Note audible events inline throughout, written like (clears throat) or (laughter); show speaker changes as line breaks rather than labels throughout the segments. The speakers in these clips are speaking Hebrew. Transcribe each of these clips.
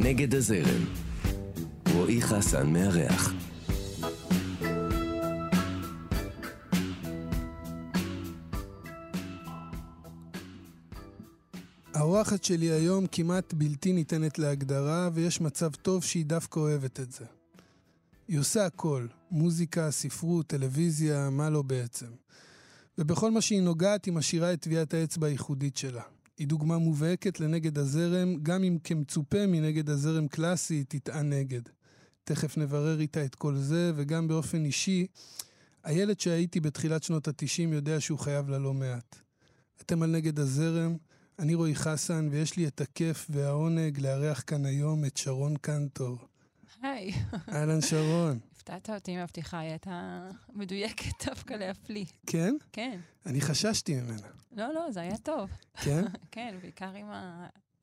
נגד הזרם. רועי חסן מארח.
האורחת שלי היום כמעט בלתי ניתנת להגדרה, ויש מצב טוב שהיא דווקא אוהבת את זה. היא עושה הכל, מוזיקה, ספרות, טלוויזיה, מה לא בעצם. ובכל מה שהיא נוגעת היא משאירה את טביעת האצבע הייחודית שלה. היא דוגמה מובהקת לנגד הזרם, גם אם כמצופה מנגד הזרם קלאסי היא תטען נגד. תכף נברר איתה את כל זה, וגם באופן אישי, הילד שהייתי בתחילת שנות התשעים יודע שהוא חייב לה לא מעט. אתם על נגד הזרם, אני רועי חסן, ויש לי את הכיף והעונג לארח כאן היום את שרון קנטור.
היי.
אהלן שרון.
הפתעת אותי עם הפתיחה, היא הייתה מדויקת דווקא להפליא.
כן?
כן.
אני חששתי ממנה.
לא, לא, זה היה טוב.
כן? (laughs)
כן, בעיקר עם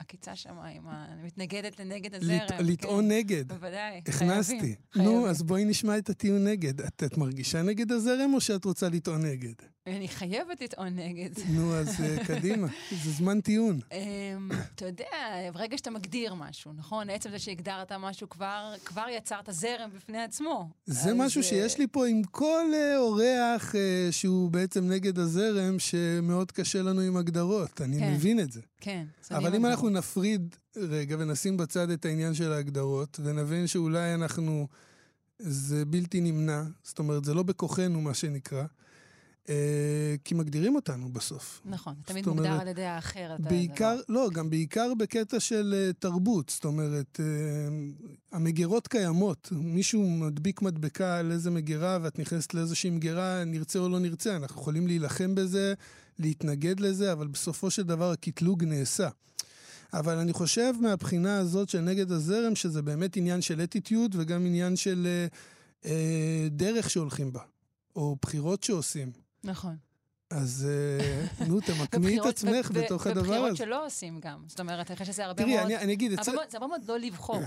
העקיצה שם, עם המתנגדת לנגד הזרם.
לט... לטעון
כן.
נגד.
בוודאי,
הכנסתי.
חייבים.
נו,
חייבים.
אז בואי נשמע את הטיעון נגד. את, את מרגישה נגד הזרם או שאת רוצה לטעון נגד?
אני חייבת לטעון נגד.
נו, אז uh, קדימה. זה זמן טיעון.
אמ, אתה יודע, ברגע שאתה מגדיר משהו, נכון? עצם זה שהגדרת משהו, כבר, כבר יצרת זרם בפני עצמו.
זה
אז,
משהו
אה,
שיש לי פה עם כל אה, אורח אה, שהוא בעצם נגד הזרם, שמאוד קשה לנו עם הגדרות. אני
כן.
מבין את זה.
כן.
אבל אם. אנחנו נפריד רגע ונשים בצד את העניין של ההגדרות, ונבין שאולי אנחנו... זה בלתי נמנע, זאת אומרת, זה לא בכוחנו, מה שנקרא, כי מגדירים אותנו בסוף.
נכון, תמיד
אומרת,
מוגדר על ידי האחר. אתה-
בעיקר, לא, גם בעיקר בקטע של אה, תרבות, זאת אומרת, אה, המגירות קיימות. מישהו מדביק מדבקה על איזה מגירה, ואת נכנסת לאיזושהי מגירה, נרצה או לא נרצה, אנחנו יכולים להילחם בזה, להתנגד לזה, אבל בסופו של דבר הקטלוג נעשה. אבל אני חושב מהבחינה הזאת של נגד הזרם, שזה באמת עניין של אטיטיוד וגם עניין של אה, אה, דרך שהולכים בה, או בחירות שעושים.
נכון.
אז אה, (laughs) נו, תמקמי את עצמך בתוך הדבר
ובחירות
הזה.
שלא עושים גם. זאת אומרת, אני חושבת שזה הרבה
תראי,
מאוד...
אני, אני אגיד,
זה הרבה מאוד לא לבחור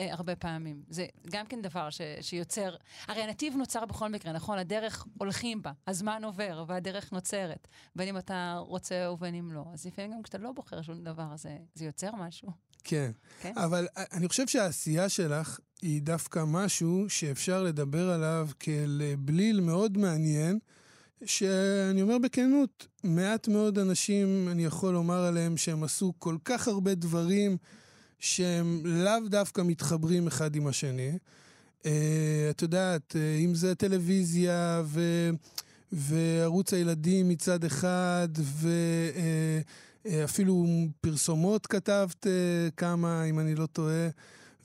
אה, הרבה פעמים. זה גם כן דבר שיוצר... הרי הנתיב נוצר בכל מקרה, נכון? הדרך הולכים בה, הזמן עובר והדרך נוצרת. בין אם אתה רוצה ובין אם לא. אז לפעמים גם כשאתה לא בוחר שום דבר, זה, זה יוצר משהו.
כן.
כן?
אבל אני חושב שהעשייה שלך היא דווקא משהו שאפשר לדבר עליו כאל בליל מאוד מעניין, שאני אומר בכנות, מעט מאוד אנשים, אני יכול לומר עליהם שהם עשו כל כך הרבה דברים שהם לאו דווקא מתחברים אחד עם השני. Uh, את יודעת, uh, אם זה טלוויזיה ו... וערוץ הילדים מצד אחד, ואפילו פרסומות כתבת uh, כמה, אם אני לא טועה.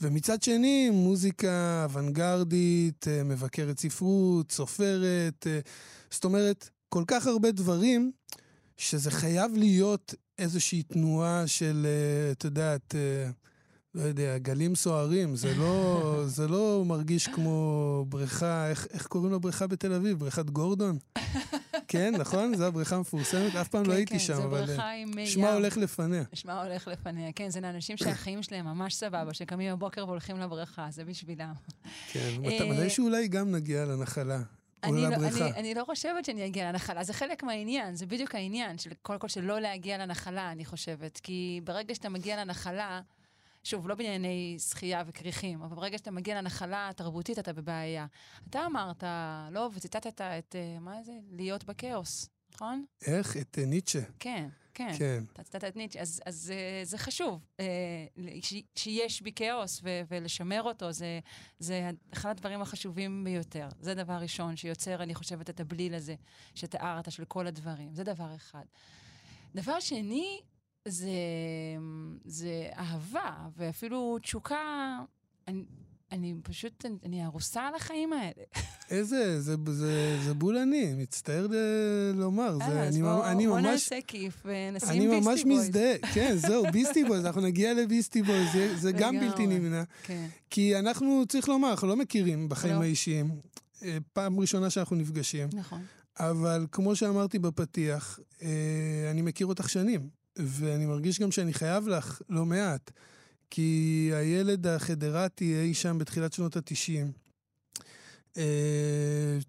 ומצד שני, מוזיקה אוונגרדית, uh, מבקרת ספרות, סופרת, uh, זאת אומרת, כל כך הרבה דברים, שזה חייב להיות איזושהי תנועה של, uh, את יודעת, לא יודע, גלים סוערים, זה לא, (laughs) זה לא מרגיש כמו בריכה, איך, איך קוראים לבריכה בתל אביב? בריכת גורדון? (laughs) כן, נכון? זו הבריכה המפורסמת? אף פעם לא
כן,
הייתי
כן,
שם, אבל
עם ים.
שמה הולך לפניה.
שמה הולך לפניה. כן, זה לאנשים שהחיים שלהם ממש סבבה, שקמים בבוקר והולכים לבריכה, זה בשבילם.
כן,
אה,
מתישהו אולי גם נגיע לנחלה.
אני לא. אני, אני לא חושבת שאני אגיע לנחלה, זה חלק מהעניין, זה בדיוק העניין, של קודם כל שלא להגיע לנחלה, אני חושבת. כי ברגע שאתה מגיע לנחלה, שוב, לא בענייני שחייה וכריכים, אבל ברגע שאתה מגיע לנחלה התרבותית, אתה בבעיה. אתה אמרת, לא, וציטטת את, אה, מה זה? להיות בכאוס, נכון?
איך? את אה, ניטשה.
כן, כן.
כן.
אתה ציטטת את ניטשה, אז, אז אה, זה חשוב, ש, שיש בי כאוס ו, ולשמר אותו, זה, זה אחד הדברים החשובים ביותר. זה דבר ראשון שיוצר, אני חושבת, את הבליל הזה שתיארת של כל הדברים. זה דבר אחד. דבר שני, זה, זה אהבה, ואפילו תשוקה. אני, אני פשוט, אני, אני ארוסה על החיים האלה.
איזה, זה, זה, זה בול אני, מצטער ל- לומר. זה,
אה, אז
אני,
בוא,
אני
בוא
ממש,
נעשה כיף ונשים
אני
Beastie
ממש
Boys.
מזדהה. כן, זהו, Beastie Boys, אנחנו נגיע ל Beastie Boys, זה, זה גם. בלתי נמנע.
כן,
כי אנחנו, צריך לומר, אנחנו לא מכירים בחיים
לא.
האישיים. אה, פעם ראשונה שאנחנו נפגשים.
נכון.
אבל כמו שאמרתי בפתיח, אה, אני מכיר אותך שנים, ואני מרגיש גם שאני חייב לך לא מעט, כי הילד החדרתי אי שם בתחילת שנות התשעים, אה,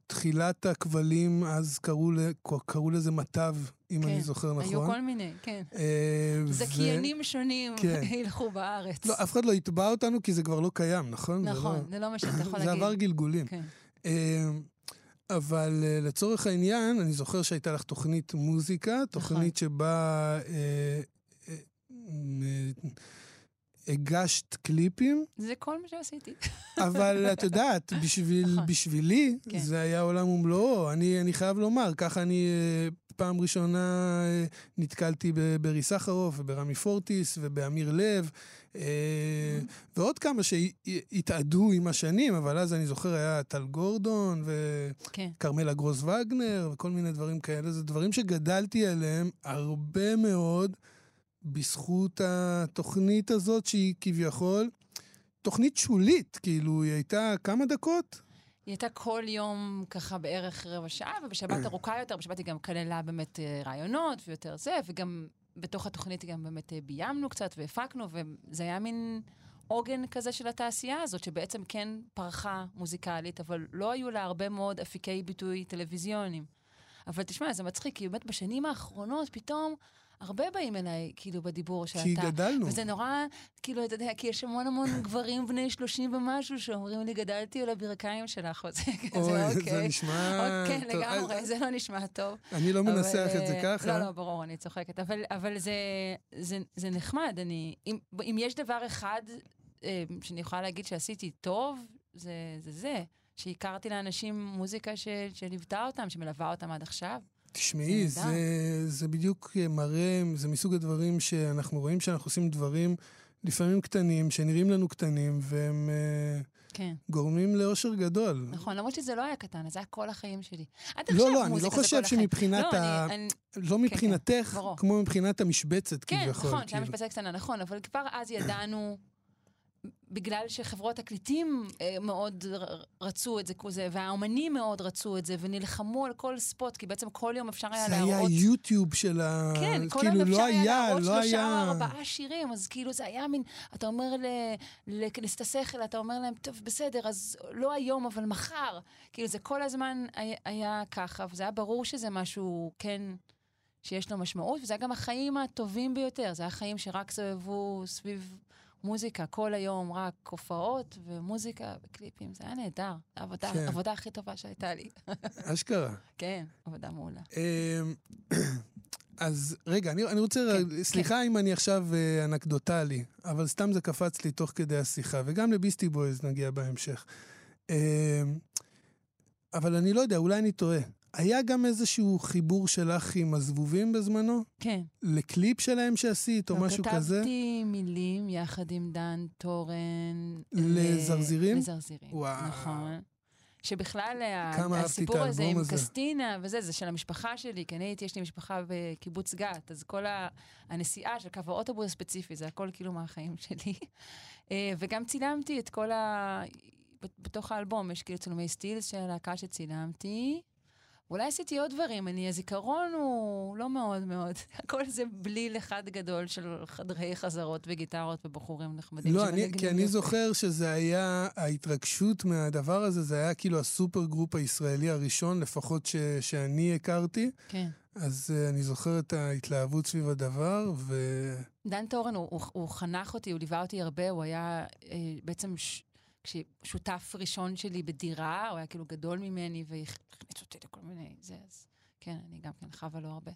תחילת הכבלים, אז קראו, ל- קראו לזה מטב אם
כן,
אני זוכר נכון.
היו כל מיני, כן.
אה, ו-
זכיינים שונים
כן. (laughs)
ילכו בארץ.
לא, אף אחד לא יתבע אותנו כי זה כבר לא קיים, נכון? זה
נכון,
לא-
זה לא מה שאתה יכול (laughs)
זה
להגיד.
עבר גלגולים.
כן.
אבל אה, לצורך העניין, אני זוכר שהייתה לך תוכנית מוזיקה, תוכנית שבה אה, אה, הגשת קליפים,
זה כל מה שעשיתי.
אבל את יודעת, בשביל,
נכון.
בשבילי
כן.
זה היה עולם ומלואו. אני, אני חייב לומר, ככה אני אה, פעם ראשונה אה, נתקלתי ב- ברי סחרוף וברמי פורטיס ובאמיר לב, אה. ועוד כמה שהתאדו עם השנים, אבל אז אני זוכר היה טל גורדון
כן.
וכרמלה גרוס וגנר וכל מיני דברים כאלה. זה דברים שגדלתי עליהם הרבה מאוד בזכות התוכנית הזאת, שהיא כביכול תוכנית שולית, כאילו, היא הייתה כמה דקות?
היא הייתה כל יום ככה בערך רבע שעה, ובשבת (clears throat) ארוכה יותר, בשבת היא גם כללה באמת אה, רעיונות ויותר זה, וגם בתוך התוכנית גם באמת אה, ביימנו קצת והפקנו, וזה היה מין עוגן כזה של התעשייה הזאת, שבעצם כן פרחה מוזיקלית, אבל לא היו לה הרבה מאוד אפיקי ביטוי טלוויזיוניים. אבל תשמע, זה מצחיק, כי באמת בשנים האחרונות פתאום הרבה באים אליי, כאילו, בדיבור שאתה...
כי גדלנו.
וזה נורא, כאילו, אתה יודע, כי יש המון המון (laughs) גברים בני 30 ומשהו שאומרים לי, גדלתי על הברכיים שלך, או (laughs) זה כזה,
אוי,
אוקיי.
זה נשמע...
כן, לגמרי, זה לא נשמע טוב.
אני לא מנסח את זה
אה,
ככה.
לא, לא, ברור, אני צוחקת. אבל, זה, נחמד. אני, אם, יש דבר אחד אה, שאני יכולה להגיד שעשיתי טוב, זה זה. שהכרתי לאנשים מוזיקה שליוותה אותם, שמלווה אותם עד עכשיו.
תשמעי,
זה
זה, בדיוק מראה, זה מסוג הדברים שאנחנו רואים שאנחנו עושים דברים לפעמים קטנים, שנראים לנו קטנים, והם אה,
כן,
גורמים לאושר גדול.
נכון, למרות שזה לא היה קטן, זה היה כל החיים שלי. עד
לא, לא, אני לא חושב. שמבחינת
לא,
ה...
אני, אני,
לא מבחינתך,
ברור.
כמו מבחינת המשבצת,
כן,
כביכול.
נכון, שהיה
כאילו.
משבצת קטנה, נכון, אבל כבר אז ידענו, בגלל שחברות תקליטים אה, מאוד רצו את זה, והאומנים מאוד רצו את זה, ונלחמו על כל ספוט, כי בעצם כל יום אפשר היה
זה היה
להראות...
יוטיוב של ה...
כן, כל
כאילו,
יום אפשר
לא
היה
היה,
להראות
לא
שלושה
היה...
או ארבעה שירים, אז כאילו זה היה מין, אתה אומר ל- לכנס את השכל, אתה אומר להם, טוב, בסדר, אז לא היום, אבל מחר. כאילו זה כל הזמן היה, היה ככה, וזה היה ברור שזה משהו, כן, שיש לו משמעות, וזה היה גם החיים הטובים ביותר, זה היה חיים שרק סובבו סביב מוזיקה, כל היום רק הופעות ומוזיקה וקליפים, זה היה נהדר. העבודה,
כן.
העבודה הכי טובה שהייתה לי. (laughs)
אשכרה.
כן, עבודה מעולה.
אמ, (clears throat) אז רגע, אני, אני רוצה,
כן,
סליחה אם אני עכשיו אה, אנקדוטלי, אבל סתם זה קפץ לי תוך כדי השיחה, וגם לביסטי בויז נגיע בהמשך. אמ, אבל אני לא יודע, אולי אני טועה. היה גם איזשהו חיבור שלך עם הזבובים בזמנו?
כן.
לקליפ שלהם שעשית, או
לא,
משהו כזה?
כתבתי מילים יחד עם דן תורן.
לזרזירים?
לזרזירים,
וואו.
נכון. שבכלל, הסיפור הזה עם
הזה.
קסטינה וזה, זה של המשפחה שלי, כי אני הייתי, יש לי משפחה בקיבוץ גת, אז כל הנסיעה של קו האוטובוס הספציפי, זה הכל כאילו מהחיים שלי. אה, וגם צילמתי את כל ה... בתוך האלבום יש כאילו צילומי סטילס של הלהקה שצילמתי. אולי עשיתי עוד דברים, אני, הזיכרון הוא לא מאוד מאוד. (laughs) הכל זה בליל אחד גדול של חדרי חזרות וגיטרות ובחורים נחמדים
לא, אני, כי אני. זוכר שזה היה, ההתרגשות מהדבר הזה, זה היה כאילו ה super group הישראלי הראשון, לפחות ש, שאני הכרתי.
כן.
אז uh, אני זוכר את ההתלהבות סביב הדבר, ו...
דן טורן, הוא, הוא, הוא חנך אותי, הוא ליווה אותי הרבה, הוא היה אה, בעצם ש, שותף ראשון שלי בדירה, הוא היה כאילו גדול ממני והכניס אותי לכל מיני, זה, אז כן, אני גם כן חבה לו הרבה.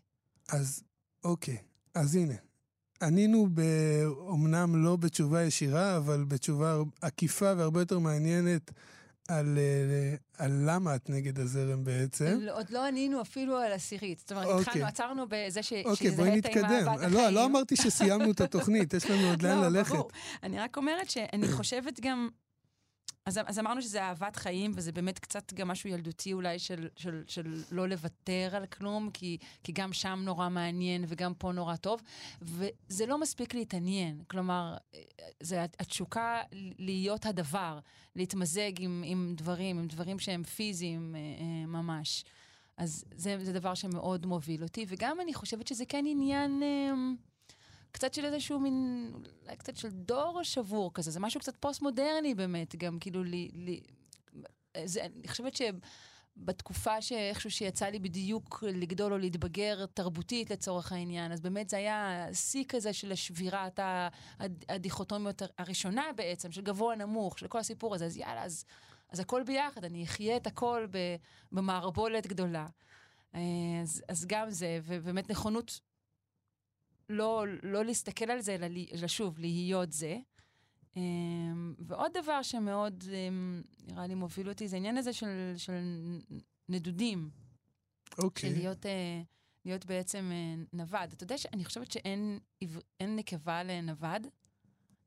אז אוקיי, אז הנה. ענינו אומנם לא בתשובה ישירה, אבל בתשובה עקיפה והרבה יותר מעניינת על, על למה את נגד הזרם בעצם.
לא, עוד לא ענינו אפילו על עשירית. זאת אומרת,
אוקיי.
התחלנו, עצרנו בזה ש,
אוקיי, בואי נתקדם. לא. לא אמרתי שסיימנו את התוכנית, יש לנו עוד לאן (laughs)
לא,
ללכת.
ברור. אני רק אומרת שאני חושבת גם... אז, אז אמרנו שזה אהבת חיים, וזה באמת קצת גם משהו ילדותי אולי של, של, של לא לוותר על כלום, כי, כי גם שם נורא מעניין וגם פה נורא טוב, וזה לא מספיק להתעניין. כלומר, זה התשוקה להיות הדבר, להתמזג עם, עם דברים, עם דברים שהם פיזיים אה, אה, ממש. אז זה, זה דבר שמאוד מוביל אותי, וגם אני חושבת שזה כן עניין... קצת של איזשהו מין, אולי קצת של דור שבור כזה, זה משהו קצת פוסט-מודרני באמת, גם כאילו לי, לי זה, אני חושבת בתקופה שאיכשהו שיצא לי בדיוק לגדול או להתבגר תרבותית לצורך העניין, אז באמת זה היה שיא כזה של שבירת הדיכוטומיות הראשונה בעצם, של גבוה נמוך, של כל הסיפור הזה, אז יאללה, אז, אז הכל ביחד, אני אחיה את הכל במערבולת גדולה. אה, אז, אז גם זה, ובאמת נכונות לא, לא להסתכל על זה, אלא שוב, להיות זה. אמ, ועוד דבר שמאוד, אמ, נראה לי, מוביל אותי, זה העניין הזה של, של נדודים.
אוקיי.
Okay. של להיות, אה, להיות בעצם אה, נווד. אתה יודע שאני חושבת שאין נקבה לנווד?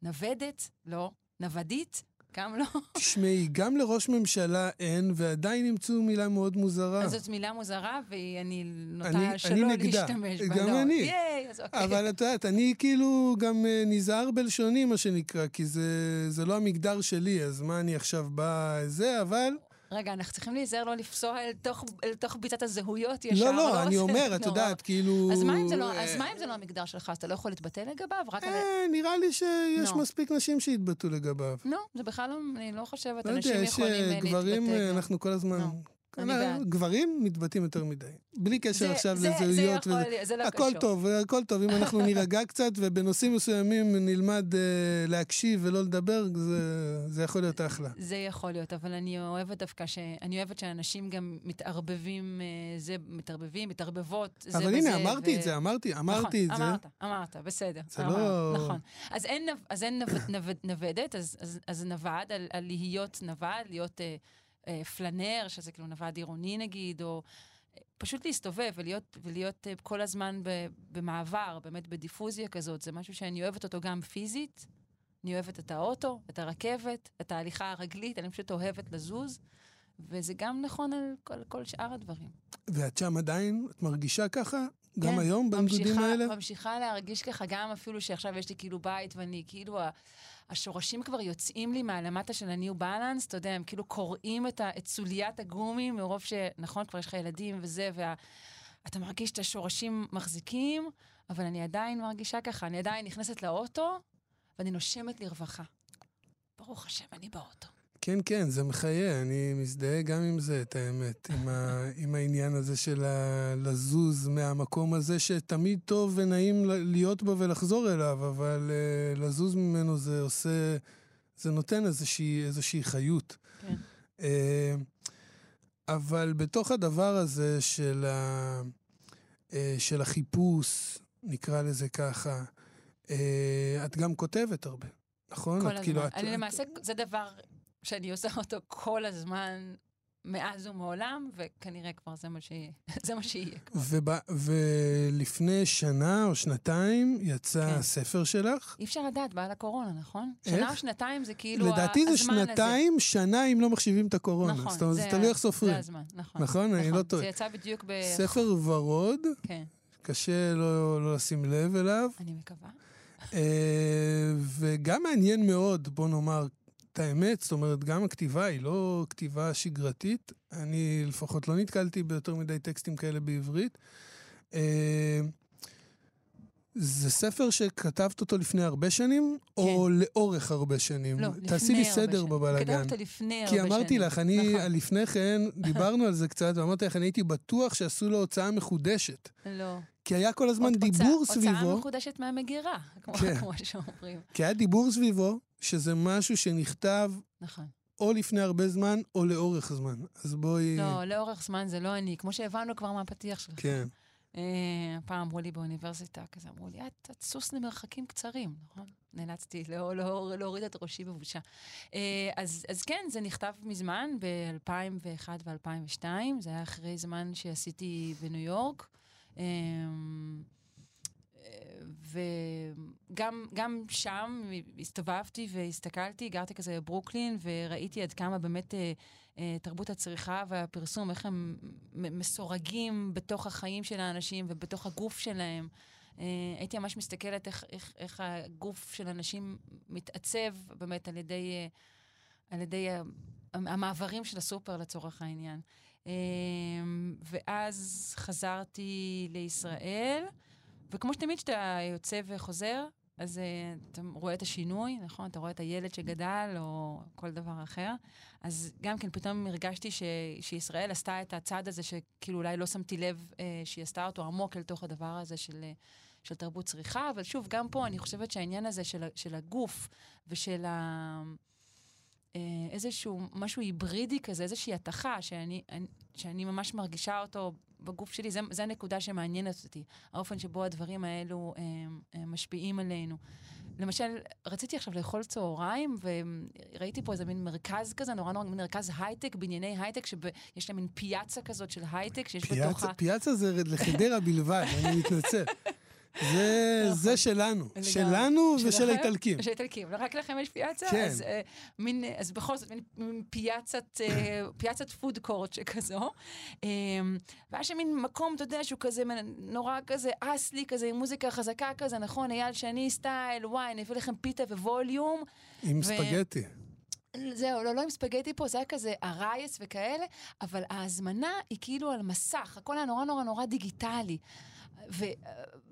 נוודת? לא. נוודית? גם לא.
תשמעי, גם לראש ממשלה אין, ועדיין ימצאו מילה מאוד מוזרה.
אז זאת מילה מוזרה, ואני נוטה שלא להשתמש בה.
גם
לא.
אני.
ייי, אז אוקיי.
אבל את יודעת, אני כאילו גם אה, נזהר בלשוני, מה שנקרא, כי זה, זה לא המגדר שלי, אז מה אני עכשיו בא זה, אבל...
רגע, אנחנו צריכים להיזהר לא לפסוע אל תוך, אל תוך ביצת הזהויות ישר.
לא, לא, אני אומר, את יודעת, כאילו...
אז מה, אם זה לא, אז מה אם זה לא המגדר שלך? אז אתה לא יכול להתבטא לגביו? רק על...
אה, נראה לי שיש. מספיק נשים שהתבטאו לגביו.
לא, זה בכלל לא, אני לא חושבת,
לא יודע,
אנשים
יש
יכולים
אה,
אה,
גברים,
להתבטא.
אה,
גם.
אנחנו כל הזמן... אה. גברים מתבטאים יותר מדי. בלי קשר
זה-
עכשיו
זה- זה
לזהויות.
יכול זה לא
הכל
קשור.
טוב, הכל טוב. אם אנחנו נירגע קצת ובנושאים מסוימים נלמד אה, להקשיב ולא לדבר, זה- זה יכול להיות אחלה.
זה יכול להיות, אבל אני אוהבת דווקא ש... אני אוהבת שאנשים גם מתערבבים, אה, זה, מתערבבים, מתערבבות, זה.
אבל הנה, אמרתי
ו-
את זה, אמרתי, אמרתי את
נכון,
זה.
אמרת, אמרת, בסדר.
זה
אמרת,
לא-
נכון. אז אין, אז אין נב, נב, נוודת, אז, אז, אז נווד, על, על להיות נווד, להיות אה, אה, פלנר, שזה כאילו נווד עירוני נגיד, או אה, פשוט להסתובב ולהיות, ולהיות אה, כל הזמן ב, במעבר, באמת בדיפוזיה כזאת. זה משהו שאני אוהבת אותו גם פיזית. אני אוהבת את האוטו, את הרכבת, את ההליכה הרגלית, אני פשוט אוהבת לזוז. וזה גם נכון על כל, כל שאר הדברים.
ואת שם עדיין? את מרגישה ככה? גם
כן,
היום בנדודים האלה?
ממשיכה להרגיש ככה, גם אפילו שעכשיו יש לי כאילו בית ואני כאילו, השורשים כבר יוצאים לי מהלמטה של ה-new balance, אתה יודע, הם כאילו קוראים את, את סוליית הגומי מרוב ש... נכון, כבר יש לך ילדים וזה, ואתה מרגיש את השורשים מחזיקים, אבל אני עדיין מרגישה ככה, אני עדיין נכנסת לאוטו ואני נושמת לרווחה. ברוך השם, אני באוטו.
כן, כן, זה מחיה, אני מזדהה גם עם זה, את האמת, עם, ה, עם העניין הזה של ה, לזוז מהמקום הזה שתמיד טוב ונעים להיות בו ולחזור אליו, אבל uh, לזוז ממנו זה עושה, זה נותן איזושהי, איזושהי חיות.
כן.
Uh, אבל בתוך הדבר הזה של, ה, uh, של החיפוש, נקרא לזה ככה, uh, את גם כותבת הרבה, נכון?
כל הזמן.
כאילו, את,
אני
את,
למעשה, זה דבר שאני עושה אותו כל הזמן, מאז ומעולם, וכנראה כבר זה מה שיהיה. (laughs) זה מה שיהיה. כבר.
וב, ולפני שנה או שנתיים יצא
כן.
הספר שלך.
אי אפשר לדעת, באה לקורונה, נכון?
איך?
שנה או שנתיים זה כאילו
לדעתי זה
הזמן הזה.
שנתיים, שנה אם לא מחשיבים את הקורונה.
נכון,
זאת אומרת, זה תלוי איך סופרים.
זה הזמן, נכון.
נכון? אני לא טועה.
זה יצא בדיוק ב...
ספר ורוד,
כן,
קשה לא, לא לשים לב אליו,
אני מקווה.
אה, וגם מעניין מאוד, בוא נאמר את האמת, זאת אומרת, גם הכתיבה היא לא כתיבה שגרתית. אני לפחות לא נתקלתי ביותר מדי טקסטים כאלה בעברית. אה, זה ספר שכתבת אותו לפני הרבה שנים, או לאורך הרבה שנים?
כן. לא, לפני
תעשי לי
הרבה
סדר
שנים.
בבלאגן.
כתבת אותו לפני הרבה
כי
שנים.
אמרתי לך, אני
נכון.
לפני כן, (laughs) דיברנו על זה קצת, ואמרתי לך, אני הייתי בטוח שעשו לו הוצאה מחודשת.
לא.
כי היה כל הזמן
הוצאה-
דיבור
הוצאה
סביבו,
מחודשת מהמגירה, כמו
כן.
כמו שאומרים.
כי היה דיבור סביבו, שזה משהו שנכתב
נכון.
או לפני הרבה זמן, או לאורך זמן. אז בואי...
לא, לאורך זמן זה לא אני, כמו שהבנו כבר מהפתיח שלך.
כן.
אה, פעם אמרו לי באוניברסיטה, כזה אמרו לי, את, את סוס למרחקים קצרים, נכון? נאלצתי לא, לא, להוריד את ראשי בבושה. אה, אז, אז כן, זה נכתב מזמן, ב-2001 ו-2002, זה היה אחרי זמן שעשיתי בניו יורק. וגם גם שם הסתובבתי והסתכלתי, גרתי כזה בברוקלין, וראיתי עד כמה באמת אה, אה, תרבות הצריכה והפרסום, איך הם מסורגים בתוך החיים של האנשים ובתוך הגוף שלהם. אה, הייתי ממש מסתכלת איך, איך, איך הגוף של אנשים מתעצב באמת על ידי, על ידי המעברים של הסופר לצורך העניין. ואז חזרתי לישראל, וכמו שתמיד כשאתה יוצא וחוזר, אז uh, אתה רואה את השינוי, נכון? אתה רואה את הילד שגדל, או כל דבר אחר. אז גם כן, פתאום הרגשתי ש, שישראל עשתה את הצעד הזה, שכאילו אולי לא שמתי לב uh, שהיא עשתה אותו עמוק אל תוך הדבר הזה של... Uh, של תרבות צריכה, אבל שוב, גם פה אני חושבת שהעניין הזה של, של הגוף ושל ה... איזשהו משהו היברידי כזה, איזושהי התכה, שאני, שאני ממש מרגישה אותו בגוף שלי, זו הנקודה שמעניינת אותי, האופן שבו הדברים האלו הם, הם משפיעים עלינו. למשל, רציתי עכשיו לאכול צהריים, וראיתי פה איזה מין מרכז כזה, נורא נורא, מרכז הייטק, בנייני הייטק, שיש להם מין פיאצה כזאת של הייטק, שיש
פיאצה,
בתוכה...
פיאצה זה לחדרה בלבד, אני מתנצל. (laughs) זה, (laughs) נכון. זה שלנו, שלנו ושל האיטלקים.
של האיטלקים, רק לכם יש פיאצה?
כן.
אז, אה, מין, אז בכל זאת, מין פיאצת, אה, (coughs) פיאצת food court שכזו. אה, והיה שם מין מקום, אתה יודע, שהוא כזה נורא כזה אסלי, כזה עם מוזיקה חזקה כזה, נכון? אייל שני סטייל, וואי, אני אביא לכם פיתה ו volume.
עם ו... ספגטי.
זהו, לא, לא עם ספגטי פה, זה היה כזה עראייס וכאלה, אבל ההזמנה היא כאילו על מסך, הכל היה נורא נורא נורא דיגיטלי. ו,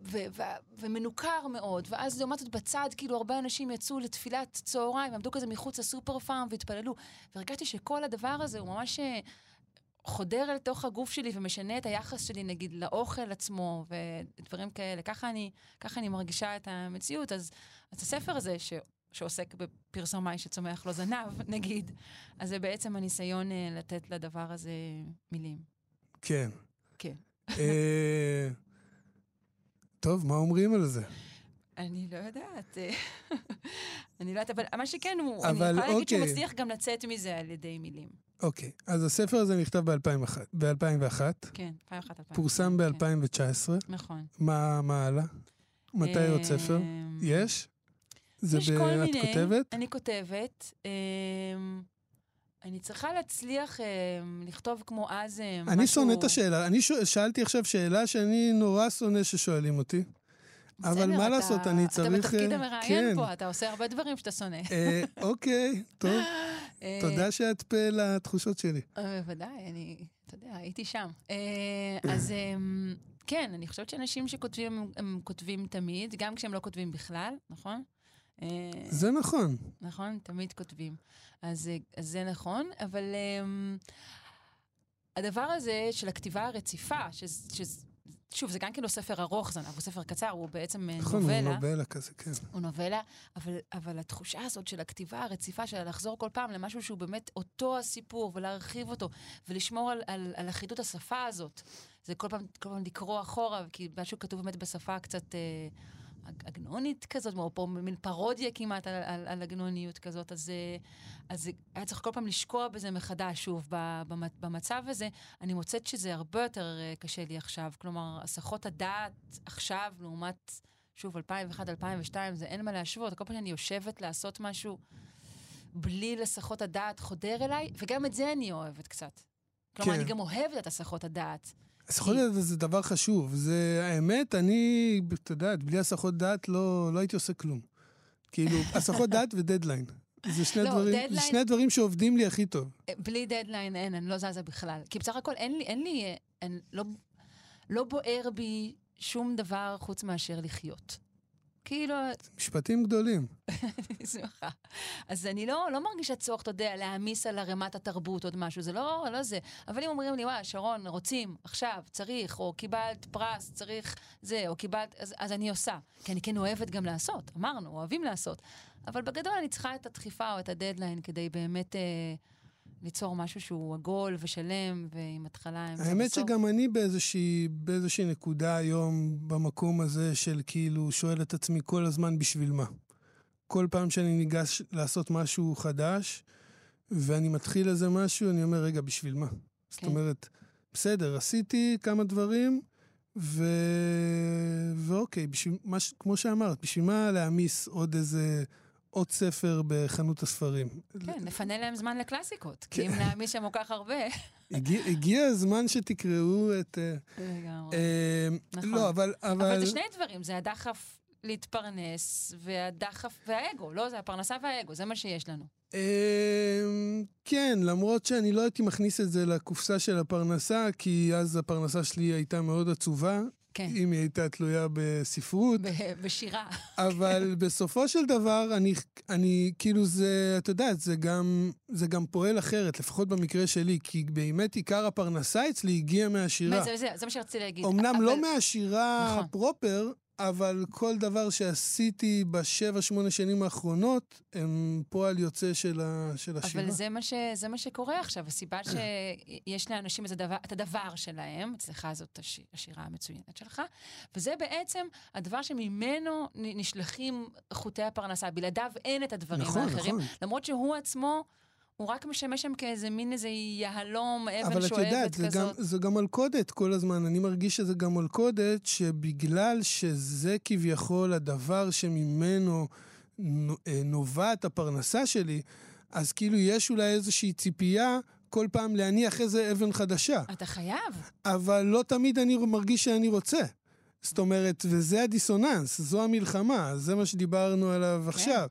ו, ו, ומנוכר מאוד, ואז לעומת זאת בצד, כאילו הרבה אנשים יצאו לתפילת צהריים, עמדו כזה מחוץ לסופר פארם והתפללו, והרגשתי שכל הדבר הזה הוא ממש אה, חודר אל תוך הגוף שלי ומשנה את היחס שלי, נגיד, לאוכל עצמו ודברים כאלה. ככה אני, ככה אני מרגישה את המציאות. אז, אז הספר הזה, ש... שעוסק בפרסומאי שצומח לו זנב, (laughs) נגיד, אז זה בעצם הניסיון אה, לתת לדבר הזה מילים.
כן.
כן.
טוב, מה אומרים על זה?
אני לא יודעת. (laughs) אני לא יודעת, אבל מה שכן, הוא,
אבל,
אני יכולה להגיד
אוקיי.
שהוא מצליח גם לצאת מזה על ידי מילים.
אוקיי, אז הספר הזה נכתב ב-2001, ב-2001.
כן, 2001, 2001.
פורסם ב-2019.
נכון.
מה מה הלאה? מתי עוד ספר?
אמ,
יש? זה
יש
ב-
כל
את
מיני.
כותבת?
אני כותבת. אני צריכה להצליח אמ, לכתוב כמו אז אמ, משהו...
אני שונא את השאלה. אני שואל- שאלתי עכשיו שאלה שאני נורא שונא ששואלים אותי. אבל מה
אתה-
לעשות, אני צריך...
אתה בתפקיד
אה,
המראיין
כן.
פה, אתה עושה הרבה דברים שאתה שונא.
אה, אוקיי, טוב. (laughs)
אה,
תודה שאת פה לתחושות שלי.
אה, בוודאי, אני, אתה יודע, הייתי שם. אה, אז כן, אני חושבת שאנשים שכותבים, הם כותבים תמיד, גם כשהם לא כותבים בכלל, נכון? אה,
זה נכון.
נכון? תמיד כותבים. אז, אה, אז זה נכון, אבל um, הדבר הזה של הכתיבה הרציפה, ש, ש, שוב, זה גם כן לא ספר ארוך, זנב, הוא ספר קצר, הוא בעצם אה,
נכון,
נובלה.
הוא נובלה כזה, כן.
הוא נובלה, אבל, אבל התחושה הזאת של הכתיבה הרציפה, של לחזור כל פעם למשהו שהוא באמת אותו הסיפור, ולהרחיב אותו, ולשמור על, על, על אחידות השפה הזאת. זה כל פעם, כל פעם לקרוא אחורה, כי משהו כתוב באמת בשפה קצת אה, עגנונית כזאת, או פה מין פרודיה כמעט על, על, על עגנוניות כזאת, אז, אה, אז היה צריך כל פעם לשקוע בזה מחדש, שוב, במצב הזה. אני מוצאת שזה הרבה יותר אה, קשה לי עכשיו. כלומר, הסחות הדעת עכשיו, לעומת... שוב, 2001-2002, זה אין מה להשוות. כל פעם שאני יושבת לעשות משהו בלי לסחות הדעת חודר אליי, וגם את זה אני אוהבת קצת. כלומר,
כן.
אני גם אוהבת את הסחות הדעת.
הסחות דעת זה דבר חשוב. זה, האמת, אני, את יודעת, בלי הסחות דעת לא, לא הייתי עושה כלום. כאילו, (laughs) הסחות דעת ודדליין. זה שני,
לא,
דברים, זה
דדליין-
שני הדברים שעובדים לי הכי טוב.
אה, בלי דדליין אין, אני לא זזה בכלל. כי בסך הכל אין לי, אין לי, אה, אין, לא, לא בוער בי שום דבר חוץ מאשר לחיות. כאילו,
משפטים גדולים. (laughs)
אני שמחה. אז אני לא, לא מרגישה צורך, אתה יודע, להעמיס על ערימת התרבות עוד משהו, זה לא, לא זה. אבל אם אומרים לי, וואי, שרון, רוצים, עכשיו, צריך, או קיבלת פרס, צריך זה, או קיבלת, אז, אז אני עושה. כי אני כן אוהבת גם לעשות, אמרנו, אוהבים לעשות. אבל בגדול אני צריכה את הדחיפה או את הדדליין כדי באמת אה, ליצור משהו שהוא עגול ושלם, ועם התחלה, אמצע
האמת
וסוף.
שגם אני באיזושהי, באיזושהי נקודה היום במקום הזה של כאילו שואל את עצמי כל הזמן בשביל מה. כל פעם שאני ניגש לעשות משהו חדש, ואני מתחיל איזה משהו, אני אומר, רגע, בשביל מה? זאת
כן.
אומרת, בסדר, עשיתי כמה דברים, ו... ואוקיי, בשביל מה, כמו שאמרת, בשביל מה להעמיס עוד איזה, עוד ספר בחנות הספרים?
כן, נפנה להם זמן לקלאסיקות.
כן.
כי אם נעמיס שם כל כך הרבה...
הגיע, הזמן שתקראו את... אה,
לגמרי.
אה,
נכון.
לא, אבל... אבל...
זה שני דברים, זה הדחף להתפרנס, והדחף והאגו, לא? זה הפרנסה והאגו, זה מה שיש לנו.
אמ, כן, למרות שאני לא הייתי מכניס את זה לקופסה של הפרנסה, כי אז הפרנסה שלי הייתה מאוד עצובה.
כן.
אם היא הייתה תלויה בספרות.
בשירה. (laughs)
אבל בסופו של דבר, אני, אני, כאילו זה, אתה יודע, זה גם, זה גם פועל אחרת, לפחות במקרה שלי, כי באמת עיקר הפרנסה אצלי הגיע מהשירה.
מה, זה, זה, זה מה שרציתי להגיד.
אמנם
אבל-
לא מהשירה
נכון.
פרופר, אבל כל דבר שעשיתי בשבע, שמונה שנים האחרונות, הם פועל יוצא של, ה, של השירה.
אבל זה מה, ש, זה מה שקורה עכשיו. הסיבה (coughs) שיש לאנשים את הדבר, את הדבר שלהם, אצלך זאת הש, השירה המצוינת שלך, וזה בעצם הדבר שממנו נשלחים חוטי הפרנסה. בלעדיו אין את הדברים
נכון,
האחרים.
נכון.
למרות שהוא עצמו, הוא רק משמש שם כאיזה מין איזה יהלום, אבן
אבל את
שואבת
יודעת, זה גם,
כזאת.
זה גם מלכודת כל הזמן. אני מרגיש שזה גם מלכודת, שבגלל שזה כביכול הדבר שממנו נו- אה, נובעת הפרנסה שלי, אז כאילו יש אולי איזושהי ציפייה כל פעם להניח איזה אבן חדשה.
אתה חייב.
אבל לא תמיד אני מרגיש שאני רוצה. זאת אומרת, וזה הדיסוננס, זו המלחמה, זה מה שדיברנו עליו
כן.
עכשיו.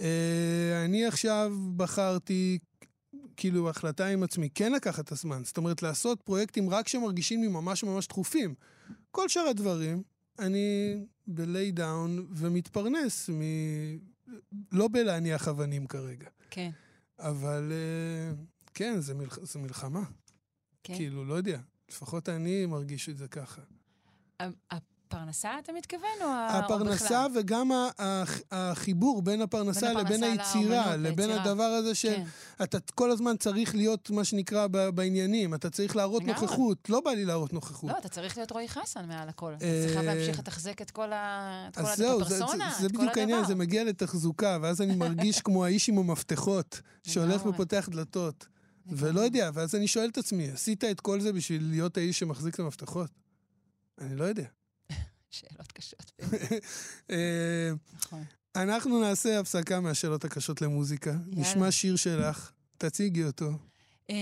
אה, אני עכשיו בחרתי, כאילו, החלטה עם עצמי, כן לקחת את הזמן. זאת אומרת, לעשות פרויקטים רק שמרגישים לי ממש ממש דחופים. כל שאר הדברים, אני ב-lay down ומתפרנס מ... לא בלהניח אבנים כרגע.
כן,
אבל אה, כן, זה, מלח... זה מלחמה.
כן.
כאילו, לא יודע. לפחות אני מרגיש את זה ככה.
הפרנסה, אתה מתכוון, או או
הפרנסה
בכלל?
וגם החיבור בין הפרנסה
בין
לבין
הפרנסה
היצירה,
לאומנות,
לבין
ליצירה.
הדבר הזה
כן.
שאתה כל הזמן צריך להיות, מה שנקרא, בעניינים. אתה צריך להראות
לגמרי.
נוכחות. לא בא לי להראות נוכחות.
לא, אתה צריך להיות רועי חסן מעל הכל. אתה
אה,
צריך להמשיך לתחזק את כל ה... את כל
אז
הד-
זהו,
את
זה, זה,
הפרסונה,
זה בדיוק העניין,
הדבר.
זה מגיע לתחזוקה, ואז אני מרגיש כמו האיש עם המפתחות, שהולך. ופותח דלתות. ולא. יודע, ואז אני שואל את עצמי, עשית את כל זה בשביל להיות האיש שמחזיק את המפתחות? אני לא יודע.
שאלות קשות. (laughs)
אה,
נכון.
אנחנו נעשה הפסקה מהשאלות הקשות למוזיקה. נשמע שיר שלך, תציגי אותו.
אה,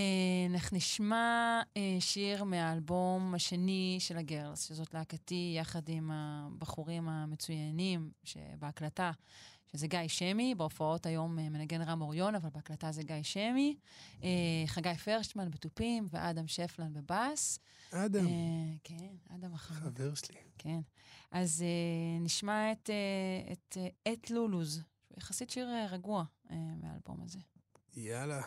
אנחנו נשמע אה, שיר מהאלבום השני של הגרלס, שזאת להקתי יחד עם הבחורים המצוינים שבהקלטה, שזה גיא שמי, בהופעות היום אה, מנגן רם אוריון, אבל בהקלטה זה גיא שמי, אה, חגי פרשטמן בתופים ואדם שפלן בבאס.
אדם,
אה, כן, אדם החמוד.
חבר שלי.
כן. אז אה, נשמע את, אה, את, אה, את לולוז, שהוא יחסית שיר רגוע אה, מהאלבום הזה.
יאללה.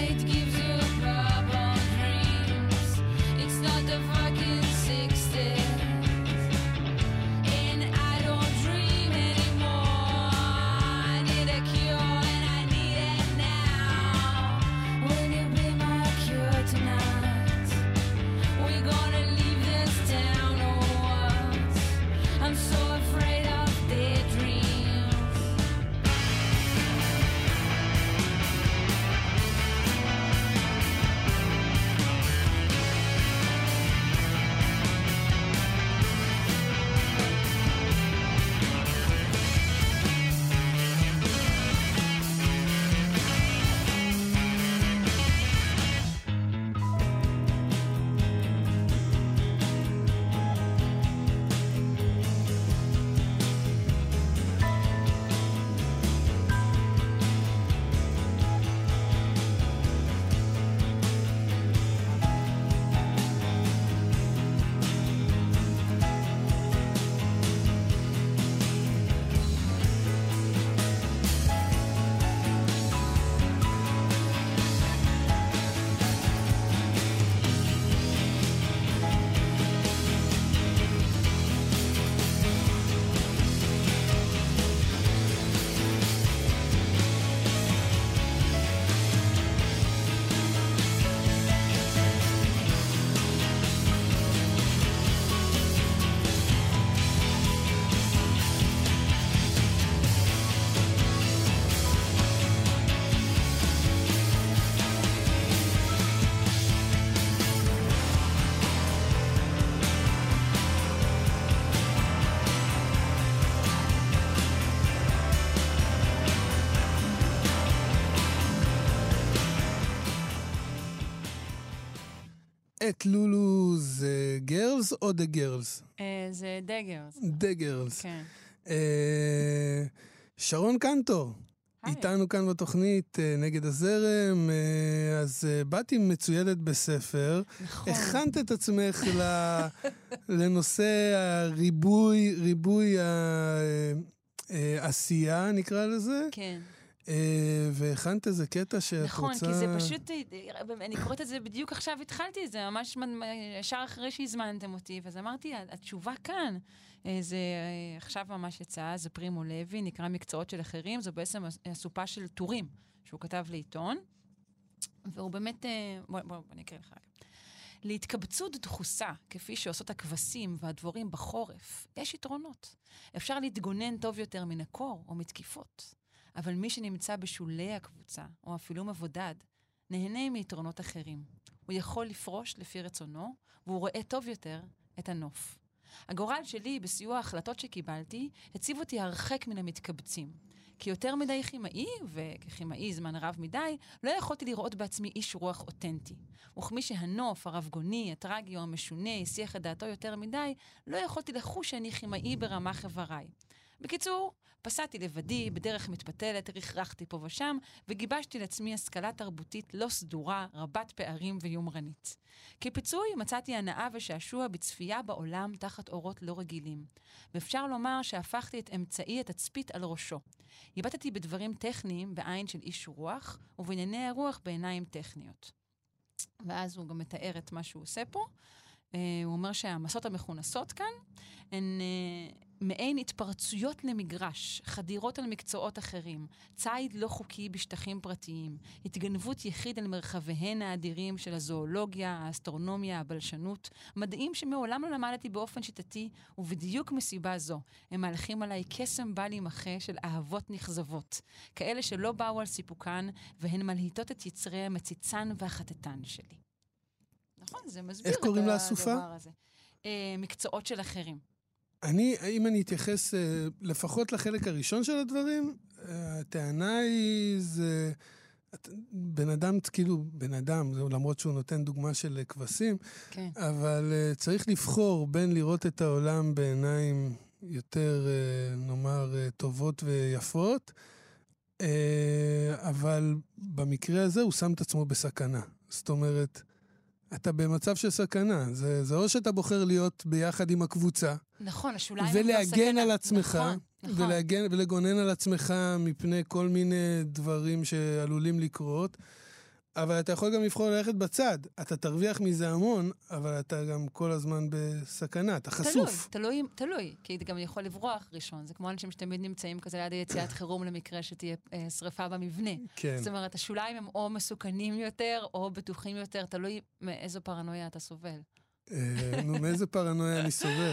It gives you
את לולו זה Girls או The Girls?
אה, זה The
Girls. The Girls.
כן.
אה, שרון קנטור,
היי.
איתנו כאן בתוכנית אה, נגד הזרם, אז באתי מצוידת בספר.
נכון.
הכנת את עצמך (laughs) לנושא הריבוי, ריבוי העשייה, נקרא לזה,
כן.
אה, והכנת איזה קטע שאת
נכון,
רוצה...
כי זה פשוט, אה, אני קוראת את זה בדיוק עכשיו, התחלתי את זה, ממש ישר אחרי שהזמנתם אותי, ואז אמרתי, התשובה כאן. אה, זה אה, עכשיו ממש יצא, זה פרימו לוי, נקרא מקצועות של אחרים, זו בעצם אסופה של טורים שהוא כתב לעיתון, והוא באמת, אה, בוא, בוא, בוא אני אקריא לך. להתקבצות דחוסה, כפי שעושות הכבשים והדבורים בחורף, יש יתרונות. אפשר להתגונן טוב יותר מן הקור או מתקיפות. אבל מי שנמצא בשולי הקבוצה, או אפילו מבודד, נהנה מיתרונות אחרים. הוא יכול לפרוש לפי רצונו, והוא רואה טוב יותר את הנוף. הגורל שלי, בסיוע ההחלטות שקיבלתי, הציב אותי הרחק מן המתקבצים. כי יותר מדי כימאי, וככימאי זמן רב מדי, לא יכולתי לראות בעצמי איש רוח אותנטי. וכמי שהנוף, הרבגוני, הטרגי או המשונה הסיח את דעתו יותר מדי, לא יכולתי לחוש שאני כימאי ברמ"ח איבריי. בקיצור, פסעתי לבדי, בדרך מתפתלת, רכרכתי פה ושם, וגיבשתי לעצמי השכלה תרבותית לא סדורה, רבת פערים ויומרנית. כפיצוי מצאתי הנאה ושעשוע בצפייה בעולם תחת אורות לא רגילים. ואפשר לומר שהפכתי את אמצעי התצפית על ראשו. הבטתי בדברים טכניים בעין של איש רוח, ובענייני הרוח בעיניים טכניות. ואז הוא גם מתאר את מה שהוא עושה פה. Uh, הוא אומר שהמסות המכונסות כאן הן uh, מעין התפרצויות למגרש, חדירות על מקצועות אחרים, ציד לא חוקי בשטחים פרטיים, התגנבות יחיד על מרחביהן האדירים של הזואולוגיה, האסטרונומיה, הבלשנות, מדעים שמעולם לא למדתי באופן שיטתי, ובדיוק מסיבה זו, הם מהלכים עליי קסם בל יימחה של אהבות נכזבות, כאלה שלא באו על סיפוקן, והן מלהיטות את יצרי המציצן והחטטן שלי. נכון, זה מסביר
איך קוראים
את
לאסופה?
הדבר הזה. אה, מקצועות של אחרים.
אני, אם אני אתייחס אה, לפחות לחלק הראשון של הדברים, אה, הטענה היא זה... בן אדם, כאילו, בן אדם, זה למרות שהוא נותן דוגמה של אה, כבשים,
כן.
אבל צריך לבחור בין לראות את העולם בעיניים יותר, נאמר, טובות ויפות, אבל במקרה הזה הוא שם את עצמו בסכנה. זאת אומרת, אתה במצב של סכנה. זה, זה או שאתה בוחר להיות ביחד עם הקבוצה,
נכון, השוליים... הם לא
ולהגן
סכנה.
על עצמך,
נכון, נכון.
ולהגן, ולגונן על עצמך מפני כל מיני דברים שעלולים לקרות, אבל אתה יכול גם לבחור ללכת בצד. אתה תרוויח מזה המון, אבל אתה גם כל הזמן בסכנה, אתה חשוף.
תלוי, תלוי, תלוי, כי אתה גם יכול לברוח ראשון. זה כמו אנשים שתמיד נמצאים כזה ליד היציאת חירום למקרה שתהיה אה, שריפה במבנה.
כן.
זאת אומרת, השוליים הם או מסוכנים יותר, או בטוחים יותר, תלוי מאיזו פרנויה אתה סובל.
אה, נו, מאיזה פרנויה אני סובל?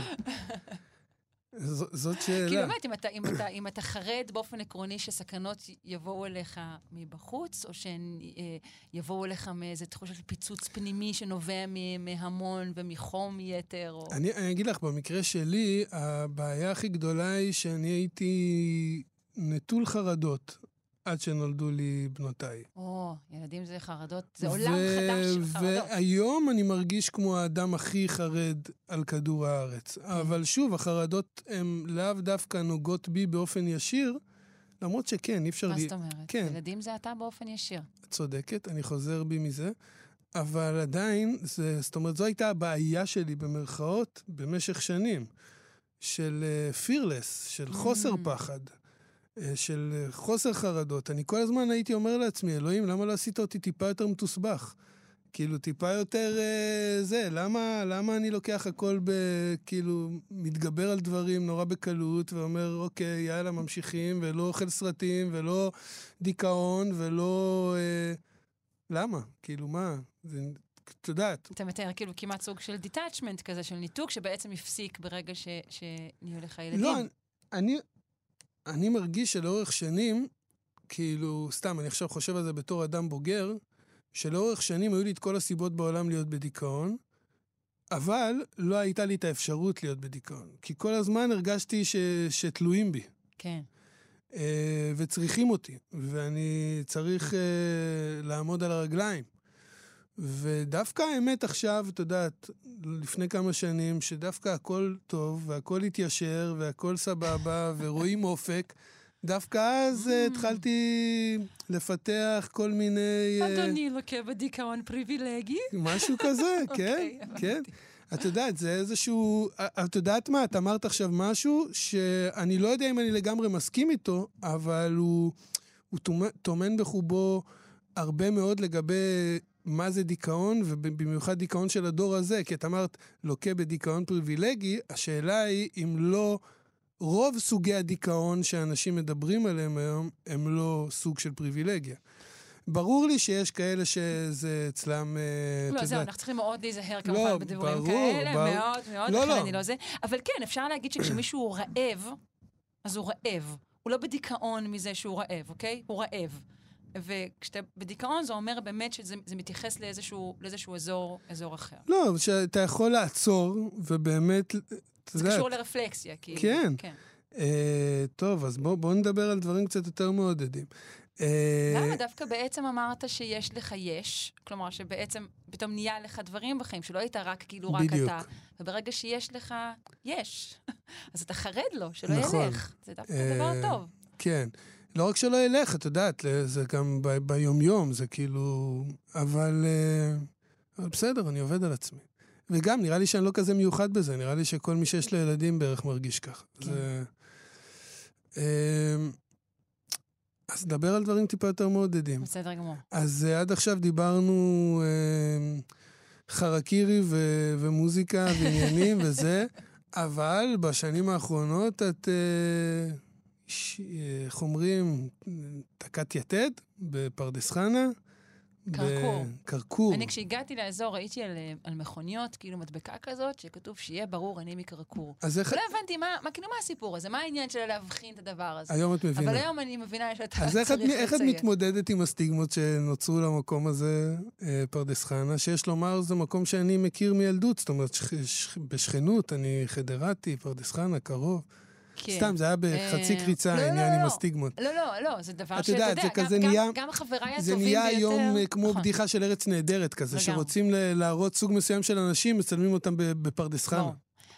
זאת שאלה.
כי באמת, אם אתה, אם, אתה, אם אתה חרד באופן עקרוני שסכנות יבואו אליך מבחוץ, או שהן אה, יבואו אליך מאיזה תחושה של פיצוץ פנימי שנובע מהמון ומחום יתר, או...
אני, אני אגיד לך, במקרה שלי, הבעיה הכי גדולה היא שאני הייתי נטול חרדות עד שנולדו לי בנותיי.
או, ילדים זה חרדות, זה עולם חדש של חרדות.
והיום אני מרגיש כמו האדם הכי חרד על כדור הארץ.
כן.
אבל שוב, החרדות הן לאו דווקא נוגעות בי באופן ישיר, למרות שכן, אי אפשר...
מה
לי-
זאת אומרת?
כן.
ילדים זה אתה באופן ישיר.
את צודקת, אני חוזר בי מזה. אבל עדיין, זה, זאת אומרת, זו הייתה הבעיה שלי, במרכאות, במשך שנים. של פירלס, של חוסר
Mm.
פחד, אה, של אה, חוסר חרדות. אני כל הזמן הייתי אומר לעצמי, אלוהים, למה לא עשית אותי טיפה יותר מתוסבך? כאילו, טיפה יותר אה, זה, למה, למה אני לוקח הכל ב... כאילו, מתגבר על דברים נורא בקלות, ואומר, אוקיי, יאללה, ממשיכים, ולא אוכל סרטים, ולא דיכאון, ולא... אה, למה? כאילו, מה? זה, את יודעת,
אתה מתאר כאילו כמעט סוג של detachment כזה, של ניתוק, שבעצם הפסיק ברגע ש- שנהיו לך ילדים.
לא, אני, אני מרגיש שלאורך שנים, כאילו, סתם, אני עכשיו חושב על זה בתור אדם בוגר, שלאורך שנים היו לי את כל הסיבות בעולם להיות בדיכאון, אבל לא הייתה לי את האפשרות להיות בדיכאון. כי כל הזמן הרגשתי ש, שתלויים בי.
כן.
אה, וצריכים אותי, ואני צריך אה, לעמוד על הרגליים. ודווקא האמת עכשיו, את יודעת, לפני כמה שנים, שדווקא הכל טוב, והכל התיישר, והכל סבבה, (laughs) ורואים אופק, דווקא אז אה, התחלתי לפתח כל מיני... אה,
אדוני לוקה בדיכאון פריבילגי?
משהו כזה, (laughs) כן,
אוקיי,
כן. את יודעת, זה איזשהו... את יודעת מה? את אמרת עכשיו משהו שאני לא יודע אם אני לגמרי מסכים איתו, אבל הוא, הוא טומ- טומן בחובו הרבה מאוד לגבי מה זה דיכאון, ובמיוחד דיכאון של הדור הזה, כי את אמרת לוקה בדיכאון פריבילגי, השאלה היא אם לא... רוב סוגי הדיכאון שאנשים מדברים עליהם היום הם לא סוג של פריבילגיה. ברור לי שיש כאלה שזה אצלם, אה,
לא, זהו, אנחנו צריכים מאוד להיזהר
לא,
כמובן בדיבורים
ברור,
כאלה,
ברור.
מאוד מאוד,
לא, לא.
אני לא זה. אבל כן, אפשר להגיד שכשמישהו הוא רעב, אז הוא רעב. הוא לא בדיכאון מזה שהוא רעב, אוקיי? הוא רעב. וכשאתה בדיכאון זה אומר באמת שזה זה מתייחס לאיזשהו, לאיזשהו אזור, אזור אחר.
לא, שאתה יכול לעצור, ובאמת,
זה
יודע,
קשור לרפלקסיה, כאילו.
כן.
כן.
אה, טוב, אז בואו בוא נדבר על דברים קצת יותר מעודדים. אה,
למה דווקא בעצם אמרת שיש לך יש? כלומר, שבעצם פתאום נהיה לך דברים בחיים, שלא היית רק כאילו רק
בדיוק.
אתה. וברגע שיש לך יש, (laughs) אז אתה חרד לו, שלא
נכון.
ילך. זה דווקא
אה,
דבר טוב.
כן. לא רק שלא ילך, את יודעת, זה גם ב- ביומיום, זה כאילו... אבל, אה, אבל בסדר, אני עובד על עצמי. וגם, נראה לי שאני לא כזה מיוחד בזה, נראה לי שכל מי שיש לו ילדים בערך מרגיש ככה.
כן.
זה... אה, אז נדבר על דברים טיפה יותר מעודדים.
בסדר גמור.
אז אה, עד עכשיו דיברנו אה, חרקירי ו- ומוזיקה ועניינים וזה, (laughs) אבל בשנים האחרונות את, אה, ש- אה, איך אומרים, תקעת יתד בפרדס חנה.
קרקור.
קרקור.
אני כשהגעתי לאזור ראיתי על, אה, על מכוניות, כאילו מדבקה כזאת, שכתוב שיהיה ברור, אני מקרקור.
אז איך...
ולא הבנתי מה, מה, כאילו, מה הסיפור הזה? מה העניין של להבחין את הדבר הזה?
היום את מבינה.
אבל היום אני מבינה שאתה
אז
צריך
את, איך את
לציין.
מתמודדת עם הסטיגמות שנוצרו למקום הזה, אה, פרדס חנה, שיש לומר זה מקום שאני מכיר מילדות, זאת אומרת, שכ, שכ, בשכנות, אני חדרתי, פרדס חנה, קרוב.
כן.
סתם, זה היה בחצי
אה,
קריצה,
לא, לא,
העניין
לא,
עם
לא.
הסטיגמות.
לא, לא, לא, זה דבר
את
שאתה יודע,
זה
גם-
כזה
גם-
נהיה-
גם חבריי הטובים
זה
ביותר...
נהיה היום אה, כמו
נכון.
בדיחה של ארץ נהדרת כזה. שרוצים להראות סוג מסוים של אנשים, מצלמים אותם בפרדס חנה.
ברור.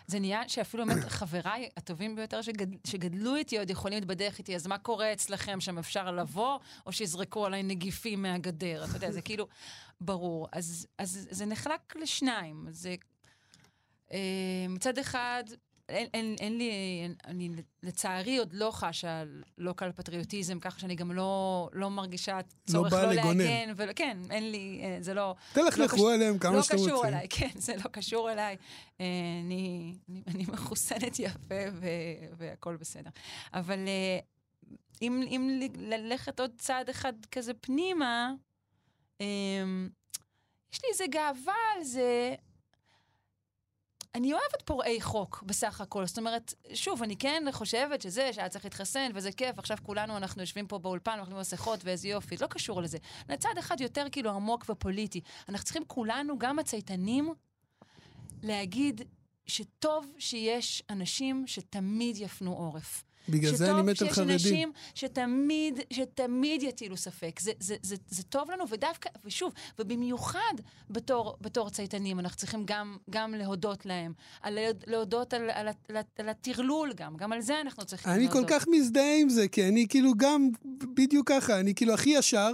זה נהיה שאפילו באמת (coughs) חבריי הטובים ביותר שגד, שגדלו איתי עוד יכולים להתבדח איתי, אז מה קורה אצלכם שם אפשר לבוא, או שיזרקו עליי נגיפים מהגדר? אתה יודע, זה כאילו ברור. אז, אז זה נחלק לשניים. זה אה, מצד אחד, אין, אין, אין לי, אין, אני לצערי עוד לא חשה לוקל פטריוטיזם, ככה שאני גם לא, לא מרגישה צורך
באה
לא,
לגונן.
להגן, ולא, כן, אין לי, אה, זה לא...
תלכלכו
קשור-
עליהם כמה
לא
שאתם רוצים.
קשור אליי, (laughs) כן, זה לא קשור אליי. אה, אני, אני, אני מחוסנת יפה ו- והכל בסדר. אבל אה, אם, אם ללכת עוד צעד אחד כזה פנימה, יש לי איזה גאווה על זה. אני אוהבת פורעי חוק בסך הכל. זאת אומרת, שוב, אני כן חושבת שזה, שהיה צריך להתחסן, וזה כיף, עכשיו כולנו, אנחנו יושבים פה באולפן, אוכלים מסכות, ואיזה יופי, לא קשור לזה. לצד אחד יותר כאילו עמוק ופוליטי. אנחנו צריכים כולנו, גם הצייתנים, להגיד שטוב שיש אנשים שתמיד יפנו עורף.
בגלל זה אני מת על
שטוב
חרדים.
שיש אנשים שתמיד, שתמיד יטילו ספק. זה, זה, זה, זה טוב לנו, ודווקא, ושוב, ובמיוחד בתור, בתור צייתנים, אנחנו צריכים גם, גם להודות להם. על, להודות על, על, על, על הטרלול גם, גם על זה אנחנו צריכים
אני
להודות.
כל כך מזדהה עם זה, כי אני כאילו גם בדיוק ככה, אני כאילו הכי ישר,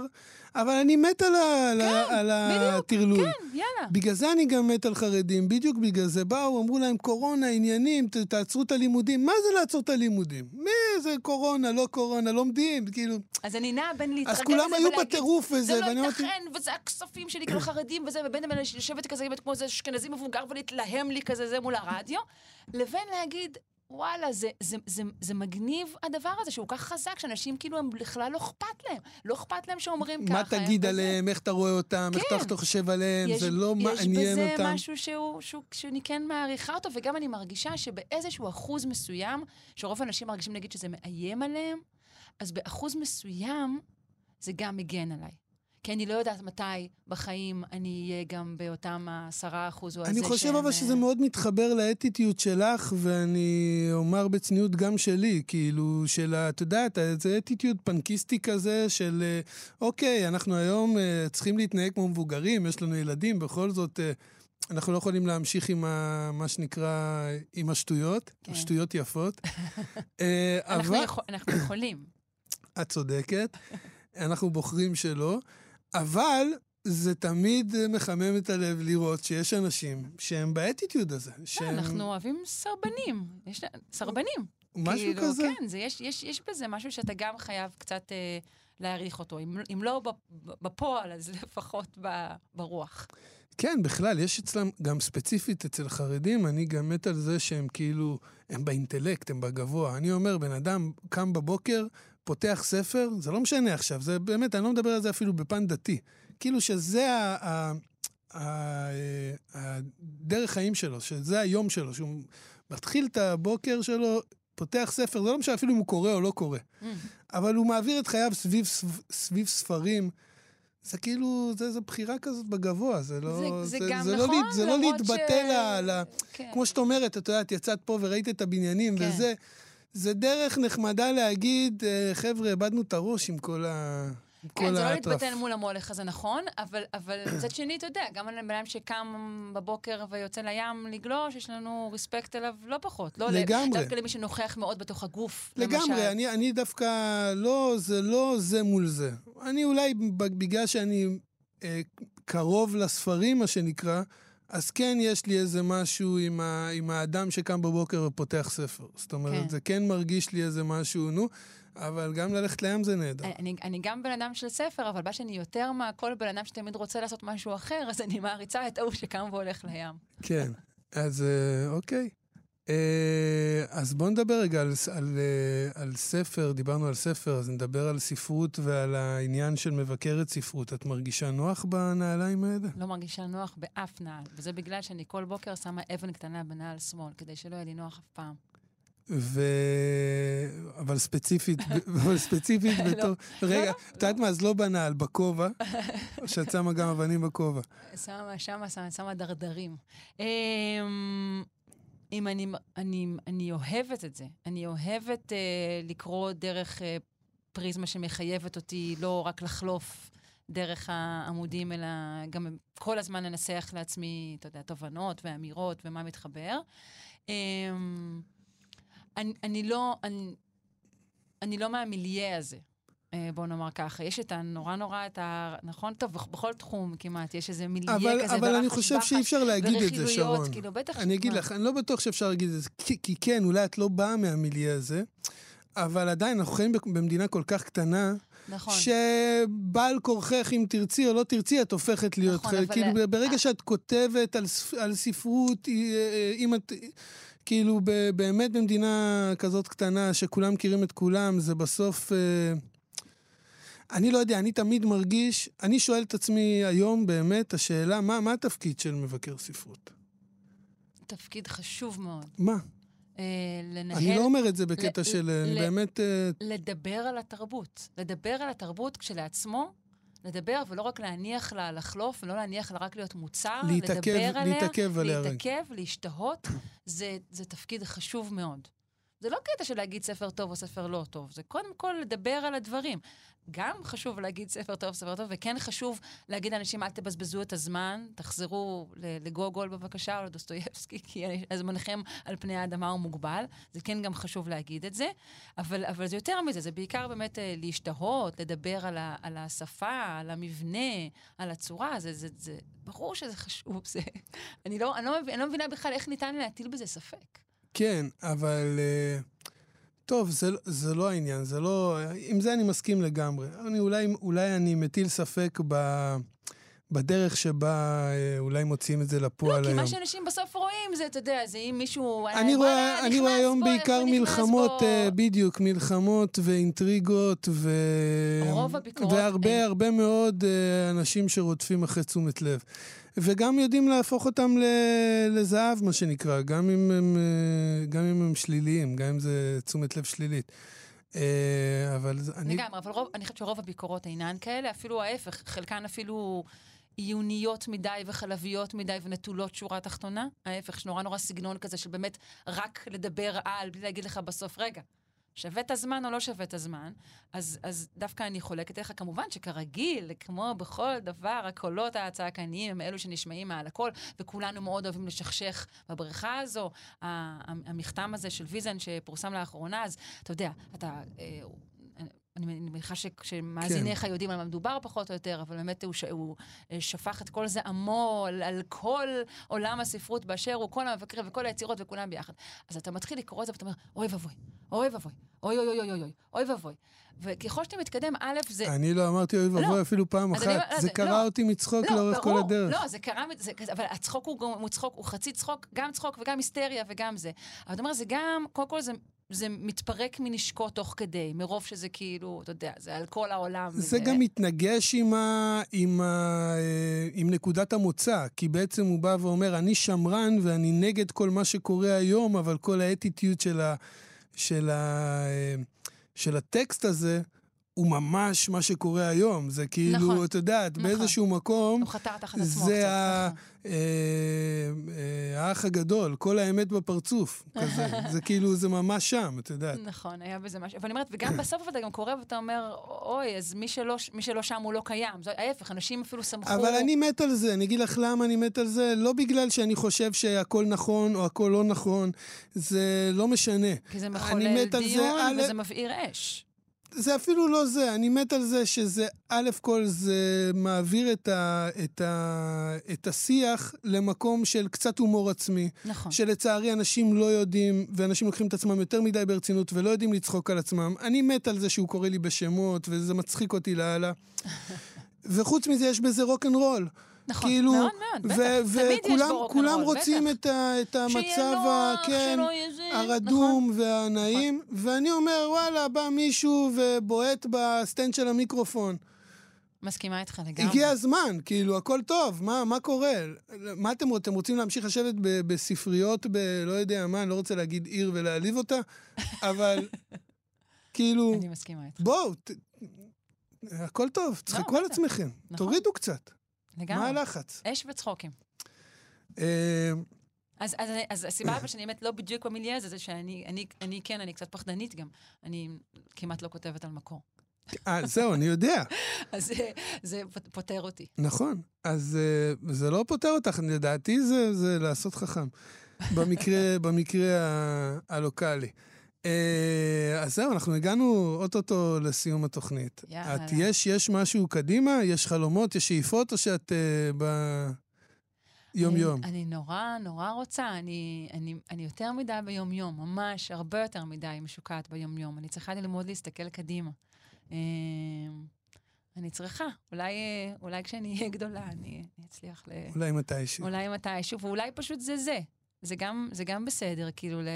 אבל אני מת על ה- על ה- על הטרלול.
כן, יאללה.
בגלל זה אני גם מת על חרדים, בדיוק בגלל זה. באו, אמרו להם, קורונה, עניינים, תעצרו את הלימודים. מה זה לעצור את הלימודים? מי זה קורונה, לא קורונה, לומדים, כאילו...
אז אני נעה בין להתרגל
אז
לזה
כולם היו
ולהגיד,
בטירוף וזה,
זה לא
ואני אמרתי...
ייתכן, וזה הכספים שלי, כאילו חרדים וזה, ובין לבין לשבת כזה באמת כמו איזה אשכנזי מבוגר ולהתלהם לי כזה זה מול הרדיו, לבין להגיד, וואלה, זה, זה, זה, זה מגניב הדבר הזה, שהוא כך חזק, שאנשים כאילו, הם בכלל לא אכפת להם. לא אכפת להם שאומרים ככה.
מה תגיד. עליהם, איך אתה רואה אותם, איך
כן.
אתה חושב עליהם,
יש,
זה לא מעניין
יש בזה
אותם.
משהו שהוא, שהוא, שאני כן מעריכה אותו, וגם אני מרגישה שבאיזשהו אחוז מסוים, שרוב האנשים מרגישים נגיד שזה מאיים עליהם, אז באחוז מסוים זה גם מגן עליי. כי אני לא יודעת מתי בחיים אני אהיה גם באותם העשרה אחוז או הזה
אני חושב
שהם,
אבל
אה,
שזה מאוד מתחבר לאטיטיוד שלך, ואני אומר בצניעות גם שלי, כאילו, של ה... את יודעת, זה אטיטיוד פנקיסטי כזה של, אה, אוקיי, אנחנו היום אה, צריכים להתנהג כמו מבוגרים, יש לנו ילדים, בכל זאת, אה, אנחנו לא יכולים להמשיך עם ה, מה שנקרא, עם השטויות,
כן.
שטויות יפות. (laughs) אה,
אנחנו,
אבל...
יכול, אנחנו יכולים.
את צודקת, אנחנו בוחרים שלא, אבל זה תמיד מחמם את הלב לראות שיש אנשים שהם באטיטיוד הזה.
לא,
שהם...
אנחנו אוהבים סרבנים. יש סרבנים.
משהו
כאילו,
כזה.
כן, זה, יש, יש, יש בזה משהו שאתה גם חייב קצת אה, להעריך אותו. אם, אם לא בפ- בפועל, אז (laughs) לפחות ב, ברוח.
כן, בכלל, יש אצלם, גם ספציפית אצל חרדים, אני גם מת על זה שהם כאילו, הם באינטלקט, הם בגבוה. אני אומר, בן אדם קם בבוקר, פותח ספר, זה לא משנה עכשיו, זה באמת, אני לא מדבר על זה אפילו בפן דתי. כאילו שזה ה... הדרך חיים שלו, שזה היום שלו, שהוא מתחיל את הבוקר שלו, פותח ספר, זה לא משנה אפילו אם הוא קורא או לא קורא,
Mm.
אבל הוא מעביר את חייו סביב, סביב ספרים. זה כאילו, זה, זה בחירה כזאת בגבוה, זה לא...
זה- זה גם
זה
נכון,
לא, זה לא להתבטא
ש-
לה, לה,
כן.
כמו שאת אומרת, את יודעת, יצאת פה וראית את הבניינים
כן.
וזה, זה דרך נחמדה להגיד, אה, חבר'ה, איבדנו את הראש עם כל ה...
כן,
כל
זה לא
האטרף."
להתבטל מול המולך הזה, נכון, אבל, אבל (clears throat) מצד שני, אתה יודע, גם על בן אדם שקם בבוקר ויוצא לים לגלוש, יש לנו רספקט אליו לא פחות. לא
לגמרי.
דווקא למי שנוכח מאוד בתוך הגוף,
לגמרי,
למשל.
אני, אני דווקא לא, זה לא זה מול זה. אני אולי, בגלל שאני אה, קרוב לספרים, מה שנקרא, אז כן יש לי איזה משהו עם, ה, עם האדם שקם בבוקר ופותח ספר. זאת אומרת,
כן.
זה כן מרגיש לי איזה משהו, נו, אבל גם ללכת לים זה נהדר.
אני, אני גם בן אדם של ספר, אבל מה שאני יותר מהכל בן אדם שתמיד רוצה לעשות משהו אחר, אז אני מעריצה את ההוא שקם והולך לים.
כן, אז אה, אוקיי. אה, אז בואו נדבר רגע על, על, אה, על ספר, דיברנו על ספר, אז נדבר על ספרות ועל העניין של מבקרת ספרות. את מרגישה נוח בנעליים האלה?
לא מרגישה נוח באף נעל, וזה בגלל שאני כל בוקר שמה אבן קטנה בנעל שמאל, כדי שלא יהיה לי נוח אף פעם.
ו... אבל ספציפית, (laughs) אבל ספציפית
לא.
בתור... רגע, את יודעת מה? אז לא בנעל, בכובע. או שאת שמה גם אבנים בכובע.
שמה, שמה, שמה, שמה דרדרים. אם אני, אני, אני אוהבת את זה. אני אוהבת אה, לקרוא דרך אה, פריזמה שמחייבת אותי לא רק לחלוף דרך העמודים, אלא גם כל הזמן לנסח לעצמי, אתה יודע, תובנות ואמירות ומה מתחבר. אמ, אני, אני לא, אני, אני לא מהמיליה הזה. אה, בוא נאמר ככה. יש את הנורא נורא, את ה... נכון? טוב, בכ- בכל תחום כמעט יש איזה מיליה
אבל,
כזה,
אבל אני חושב
בחש
שאי אפשר להגיד את זה,
ורכילויות,
שרון.
כאילו, בטח...
אני אגיד? לך, אני לא בטוח שאפשר להגיד את זה, כי, כי כן, אולי את לא באה מהמיליה הזה, אבל עדיין אנחנו חיים במדינה כל כך קטנה,
נכון.
שבעל כורכך, אם תרצי או לא תרצי, את הופכת להיות
נכון,
חלק.
אבל-
כאילו, ברגע שאת כותבת על, ספ- על ספרות, אה, אה, אם את... כאילו, באמת במדינה כזאת קטנה, שכולם מכירים את כולם, זה בסוף... אה, אני לא יודע, אני תמיד מרגיש, אני שואל את עצמי היום באמת, השאלה, מה, מה התפקיד של מבקר ספרות?
תפקיד חשוב מאוד.
מה?
אה, לנהל...
אני לא אומר את זה בקטע
ל-
של אה,
ל-
באמת... אה,
לדבר על התרבות. לדבר על התרבות כשלעצמו, לדבר ולא רק להניח לה לחלוף, ולא להניח לה רק להיות מוצר,
להתעכב-
לדבר עליה,
להתעכב עליה.
להתעכב, להשתהות, זה, זה תפקיד חשוב מאוד. זה לא קטע של להגיד ספר טוב או ספר לא טוב, זה קודם כל לדבר על הדברים. גם חשוב להגיד ספר טוב, ספר טוב, וכן חשוב להגיד לאנשים, אל תבזבזו את הזמן, תחזרו לגוגול בבקשה, או לדוסטויבסקי, (laughs) כי הזמנכם על פני האדמה הוא מוגבל. זה כן גם חשוב להגיד את זה, אבל, אבל זה יותר מזה, זה בעיקר באמת אה, להשתהות, לדבר על, ה, על השפה, על המבנה, על הצורה, זה, זה, זה ברור שזה חשוב. זה, (laughs) אני, לא, אני, לא, אני לא מבינה בכלל איך ניתן להטיל בזה ספק.
כן, אבל... אה, טוב, זה, זה לא העניין, זה לא... עם זה אני מסכים לגמרי. אני אולי, אולי אני מטיל ספק ב, בדרך שבה אה, אולי מוציאים את זה לפועל
לא, כי
היום.
מה שאנשים בסוף רואים זה, אתה יודע, זה אם מישהו...
אני
וואלה,
רואה, אני רואה היום
בו,
בעיקר מלחמות,
בו.
אה, בדיוק, מלחמות ואינטריגות, ו...
רוב הביקורות
והרבה
הן-
הרבה מאוד אה, אנשים שרודפים אחרי תשומת לב. וגם יודעים להפוך אותם לזהב, מה שנקרא, גם אם הם, אה, גם אם הם שליליים, גם אם זה תשומת לב שלילית. אה, אבל אני...
לגמרי, אבל רוב, אני חושבת שרוב הביקורות אינן כאלה, אפילו ההפך, חלקן אפילו עיוניות מדי וחלביות מדי ונטולות שורה תחתונה. ההפך, יש נורא נורא סגנון כזה של באמת רק לדבר על, בלי להגיד לך בסוף, רגע, שווה את הזמן או לא שווה את הזמן, אז, אז דווקא אני חולקת עליך. כמובן שכרגיל, כמו בכל דבר, הקולות הצעקניים הם אלו שנשמעים מעל הכל, וכולנו מאוד אוהבים לשכשך בבריכה הזו. המכתם הזה של ויזן שפורסם לאחרונה, אז אתה יודע, אתה... אני מניחה שמאזיניך יודעים על מה מדובר פחות או יותר, אבל באמת הוא, ש... הוא אה, שפך את כל זעמו על, על כל עולם הספרות באשר הוא, כל המבקרים וכל היצירות וכולם ביחד. אז אתה מתחיל לקרוא את זה ואתה אומר, אוי ואבוי, אוי ואבוי, אוי אוי אוי אוי אוי, אוי ואבוי. וככל שאתה מתקדם, א', זה...
אני לא אמרתי אוי ואבוי
לא.
אפילו פעם אחת.
אומר-
זה
אז-
קרע
לא.
אותי מצחוק
לא,
לאורך כל הדרך.
לא, זה קרה, זה, אבל הצחוק הוא, הוא צחוק, הוא חצי צחוק, גם צחוק וגם היסטריה וגם זה. אבל אתה אומר, זה גם, קודם כל זה, זה מתפרק מנשקו תוך כדי, מרוב שזה כאילו, אתה יודע, זה על כל העולם.
זה
וזה-
גם מתנגש עם, ה, עם, ה, אה, עם נקודת המוצא, כי בעצם הוא בא ואומר, אני שמרן ואני נגד כל מה שקורה היום, אבל כל האטיטיוד של, ה, של, ה, אה, של הטקסט הזה, הוא ממש מה שקורה היום. זה כאילו,
נכון,
את יודעת,
נכון.
באיזשהו מקום,
הוא חתר תחת עצמו
זה
קצת,
ה-
נכון.
אה, אה, האח הגדול, כל האמת בפרצוף, כזה. (laughs) זה כאילו, זה ממש שם, את יודעת.
נכון, היה בזה משהו. אבל אני אומרת, וגם בסוף אתה גם קורא ואתה אומר, אוי, אז מי שלא, מי שלא שם הוא לא קיים. זה ההפך, אנשים אפילו שמחו...
אבל אני מת על זה, אני אגיד לך למה אני מת על זה, לא בגלל שאני חושב שהכל נכון או הכל לא נכון, זה לא משנה.
כי זה מחולל
על
דיון וזה מבעיר אש.
זה אפילו לא זה, אני מת על זה שזה, א' כל זה מעביר את, ה, את, ה, את השיח למקום של קצת הומור עצמי,
נכון.
שלצערי אנשים לא יודעים, ואנשים לוקחים את עצמם יותר מדי ברצינות ולא יודעים לצחוק על עצמם. אני מת על זה שהוא קורא לי בשמות, וזה מצחיק אותי לאללה. (laughs) וחוץ מזה, יש בזה רוקנרול.
נכון,
כאילו,
מאוד מאוד, בטח. תמיד יש
וכולם
בו
כולם
רוקנרול,
רוצים. את, ה, את המצב, ה- כן,
נכון.
הרדום והנעים, ואני אומר, וואלה, בא מישהו ובועט בסטנד של המיקרופון.
מסכימה איתך לגמרי.
הגיע הזמן, כאילו, הכל טוב, מה, מה קורה? מה אתם רוצים? אתם רוצים להמשיך לשבת ב- בספריות ב... לא יודע מה, אני לא רוצה להגיד עיר ולהעליב אותה, אבל (laughs) כאילו,
אני מסכימה איתך.
בואו, ת... הכל טוב, תצחקו על. עצמכם,
נכון.
תורידו קצת. מה
לגמרי.
הלחץ?
אש וצחוקים.
אה,
אז, אז, אז הסיבה אבל שאני באמת לא בדיוק במיליה הזה, זה שאני אני, אני כן, אני קצת פחדנית גם. אני כמעט לא כותבת על מקור.
אה, זהו, אני יודע. (laughs)
אז זה, זה פ- פוטר אותי.
נכון. אז uh, זה לא פותר אותך, לדעתי זה, זה לעשות חכם. במקרה, במקרה הלוקאלי. Uh, אז זהו, אנחנו הגענו אוטוטו לסיום התוכנית.
יאללה.
את, יש, יש משהו קדימה? יש חלומות? יש שאיפות? או שאת uh, ביום-יום?
אני, אני נורא נורא רוצה, אני, אני, אני יותר מדי ביום-יום, ממש הרבה יותר מדי משוקעת ביום-יום. אני צריכה ללמוד להסתכל קדימה. אה, אני צריכה, אולי, אה, אולי כשאני אהיה גדולה, אני, אני אצליח ל...
אולי מתישהו.
אולי מתישהו, ואולי פשוט זה זה. זה גם, זה גם בסדר, כאילו, ל...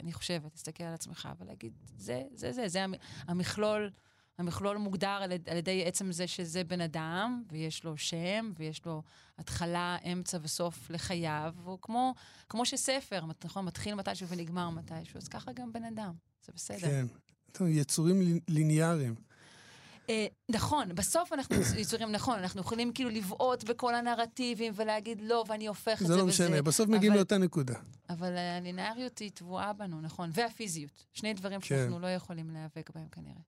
אני חושבת, להסתכל על עצמך ולהגיד, זה, זה, זה, זה המ- המכלול, המכלול מוגדר על, על ידי עצם זה שזה בן אדם, ויש לו שם, ויש לו התחלה, אמצע וסוף לחייו, הוא כמו, כמו שספר, נכון, מתחיל מתישהו ונגמר מתישהו, אז ככה גם בן אדם, זה בסדר.
כן. יצורים לי- ליניאריים.
אה, נכון, בסוף אנחנו (coughs) יצורים, נכון, אנחנו יכולים כאילו לבעוט בכל הנרטיבים ולהגיד לא, ואני הופך את
זה
זה
לא
וזה.
משנה, בסוף מגיעים לאותה נקודה.
אבל הלינאריות היא טבועה בנו, נכון. והפיזיות. שני דברים
כן.
שאנחנו לא יכולים להיאבק בהם כנראה.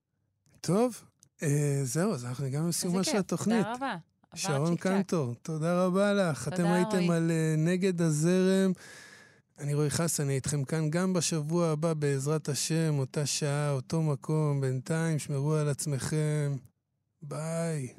טוב, אה, זהו, אז אנחנו הגענו לסיומה של התוכנית.
תודה רבה.
שרון. קנטור, תודה רבה לך. אתם הייתם. על אה, נגד הזרם. אני רועי חסן, אני איתכם כאן גם בשבוע הבא, בעזרת השם, אותה שעה, אותו מקום. בינתיים, שמרו על עצמכם. ביי.